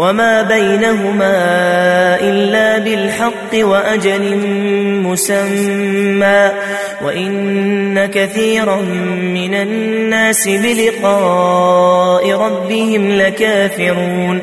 وما بينهما إلا بالحق وأجل مسمى وإن كثيرا من الناس بلقاء ربهم لكافرون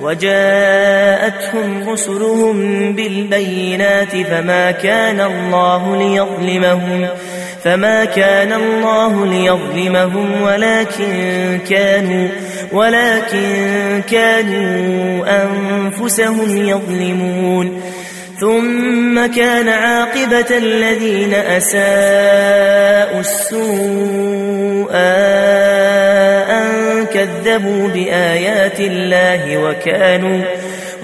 وجاءتهم رسلهم بالبينات فما كان الله ليظلمهم فما كان الله ليظلمهم ولكن كانوا ولكن كانوا أنفسهم يظلمون. ثم كان عاقبة الذين أساءوا السوء. كذبوا بآيات الله وكانوا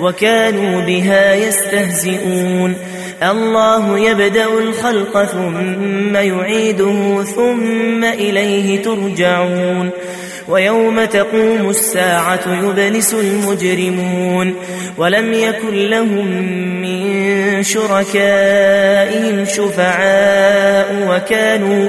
وكانوا بها يستهزئون. الله يبدأ الخلق ثم يعيده ثم إليه ترجعون. ويوم تقوم الساعة يبلس المجرمون. ولم يكن لهم من شركائهم شفعاء وكانوا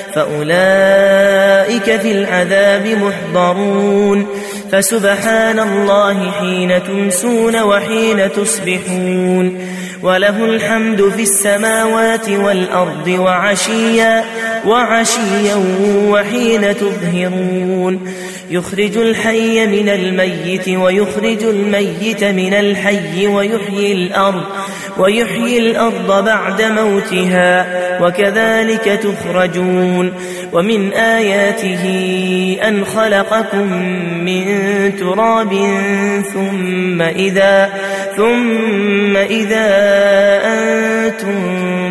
فأولئك في العذاب محضرون فسبحان الله حين تمسون وحين تصبحون وله الحمد في السماوات والأرض وعشيا وعشيا وحين تظهرون. يخرج الحي من الميت ويخرج الميت من الحي ويحيي الأرض ويحيي الأرض بعد موتها وكذلك تخرجون. ومن آياته أن خلقكم من تراب ثم إذا ثم إذا أنتم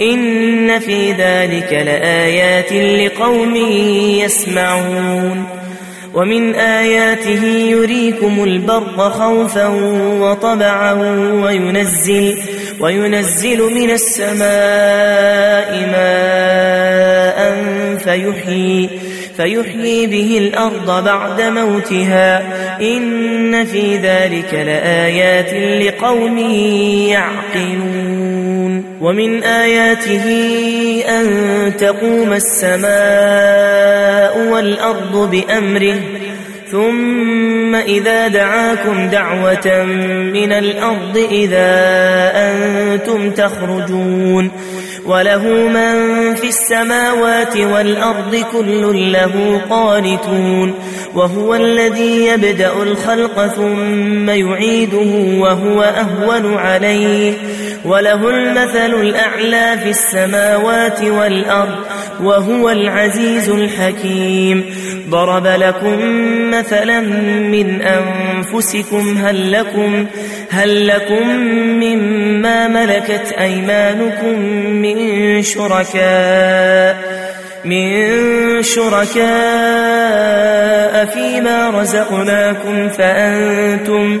إن في ذلك لآيات لقوم يسمعون. ومن آياته يريكم البر خوفا وطبعا وينزل وينزل من السماء فيحيي, فيحيي به الأرض بعد موتها. إن في ذلك لآيات لقوم يعقلون. ومن آياته أن تقوم السماء والأرض بأمره ثم إذا دعاكم دعوة من الأرض إذا أنتم تخرجون. وله من في السماوات والأرض كل له قانتون. وهو الذي يبدأ الخلق ثم يعيده وهو أهون عليه. وله المثل الأعلى في السماوات والأرض وهو العزيز الحكيم. ضرب لكم مثلا من أنفسكم هل لكم, هل لكم مما ملكت أيمانكم من شركاء من شركاء فيما رزقناكم فأنتم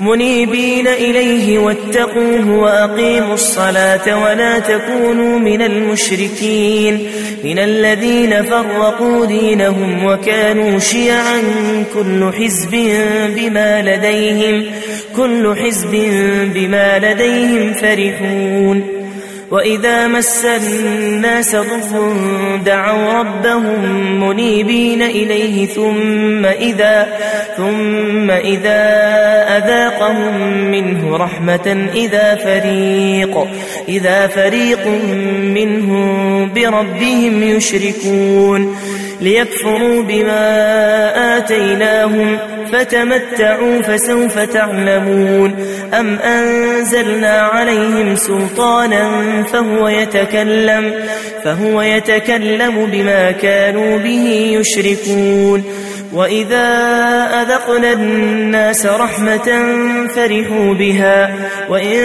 منيبين إليه واتقوه وأقيموا الصلاة ولا تكونوا من المشركين من الذين فرقوا دينهم وكانوا شيعا كل حزب بما لديهم كل حزب بما لديهم فرحون وإذا مس الناس ضر دعوا ربهم منيبين إليه ثم إذا ثم إذا أذاقهم منه رحمة إذا فريق إذا فريق منهم بربهم يشركون ليكفروا بما آتيناهم فتمتعوا فسوف تعلمون أم أنزلنا عليهم سلطانا فهو يتكلم فهو يتكلم بما كانوا به يشركون وإذا أذقنا الناس رحمة فرحوا بها وإن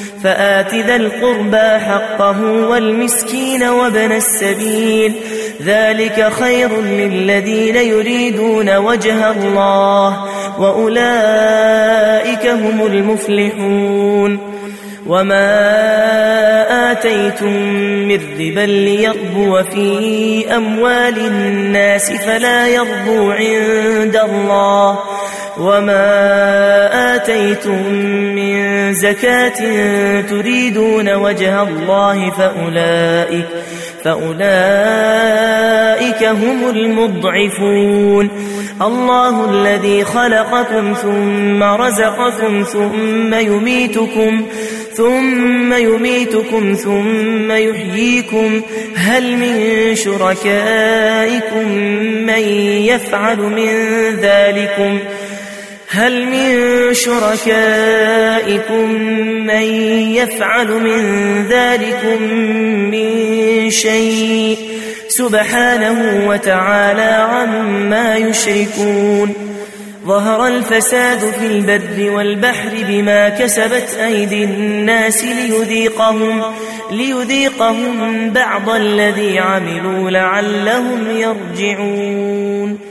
فآت ذا القربى حقه والمسكين وابن السبيل. ذلك خير للذين يريدون وجه الله وأولئك هم المفلحون. وما آتيتم من ربا ليربو في أموال الناس فلا يربو عند الله وما آتيتم من زكاة تريدون وجه الله فأولئك فأولئك هم المضعفون الله الذي خلقكم ثم رزقكم ثم يميتكم ثم يميتكم ثم يحييكم هل من شركائكم من يفعل من ذلكم هل من شركائكم من يفعل من ذلكم من شيء سبحانه وتعالى عما يشركون ظهر الفساد في البر والبحر بما كسبت أيدي الناس ليذيقهم, ليذيقهم بعض الذي عملوا لعلهم يرجعون.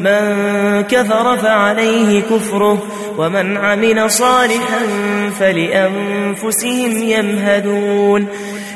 من كفر فعليه كفره ومن عمل صالحا فلأنفسهم يمهدون.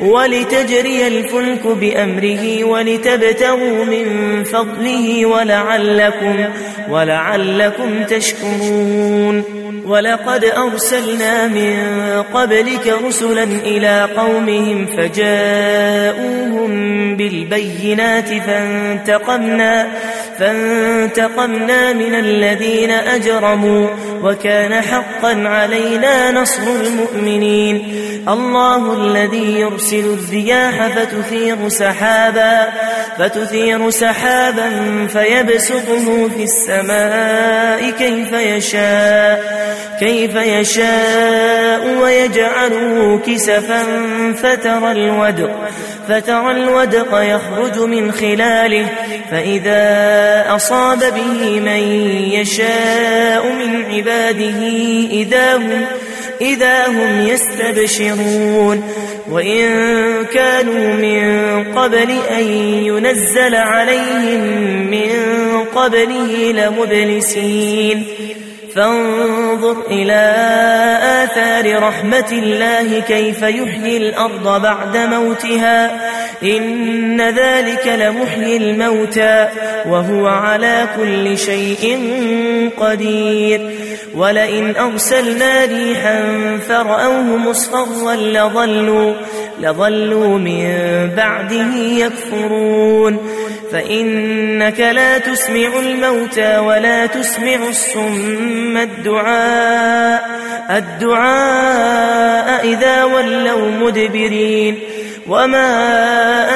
ولتجري الفلك بأمره ولتبتغوا من فضله ولعلكم ولعلكم تشكرون. ولقد أرسلنا من قبلك رسلا إلى قومهم فجاءوهم بالبينات فانتقمنا فانتقمنا من الذين أجرموا وكان حقا علينا نصر المؤمنين. الله الذي يرسل الرياح فتثير سحابا فتثير سحابا فيبسطه في السماء كيف يشاء كيف يشاء ويجعله كسفا فترى الودق فترى الودق يخرج من خلاله فإذا أصاب به من يشاء من عباده إذا هم, إذا هم يستبشرون وإن كانوا من قبل أن ينزل عليهم من قبله لمبلسين. فانظر إلى آثار رحمة الله كيف يحيي الأرض بعد موتها. إن ذلك لمحيي الموتى وهو على كل شيء قدير. ولئن أرسلنا ريحا فرأوه مصفرا لظلوا, لظلوا من بعده يكفرون فإنك لا تسمع الموتى ولا تسمع الصم الدعاء الدعاء إذا ولوا مدبرين وما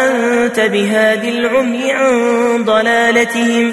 أنت بهاد العمي عن ضلالتهم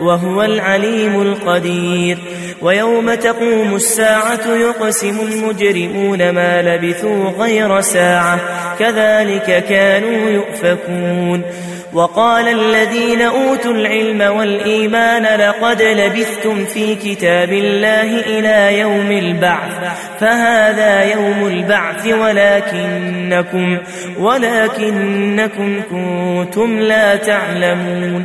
وهو العليم القدير. ويوم تقوم الساعة يقسم المجرمون ما لبثوا غير ساعة. كذلك كانوا يؤفكون. وقال الذين أوتوا العلم والإيمان لقد لبثتم في كتاب الله إلى يوم البعث. فهذا يوم البعث ولكنكم ولكنكم كنتم لا تعلمون.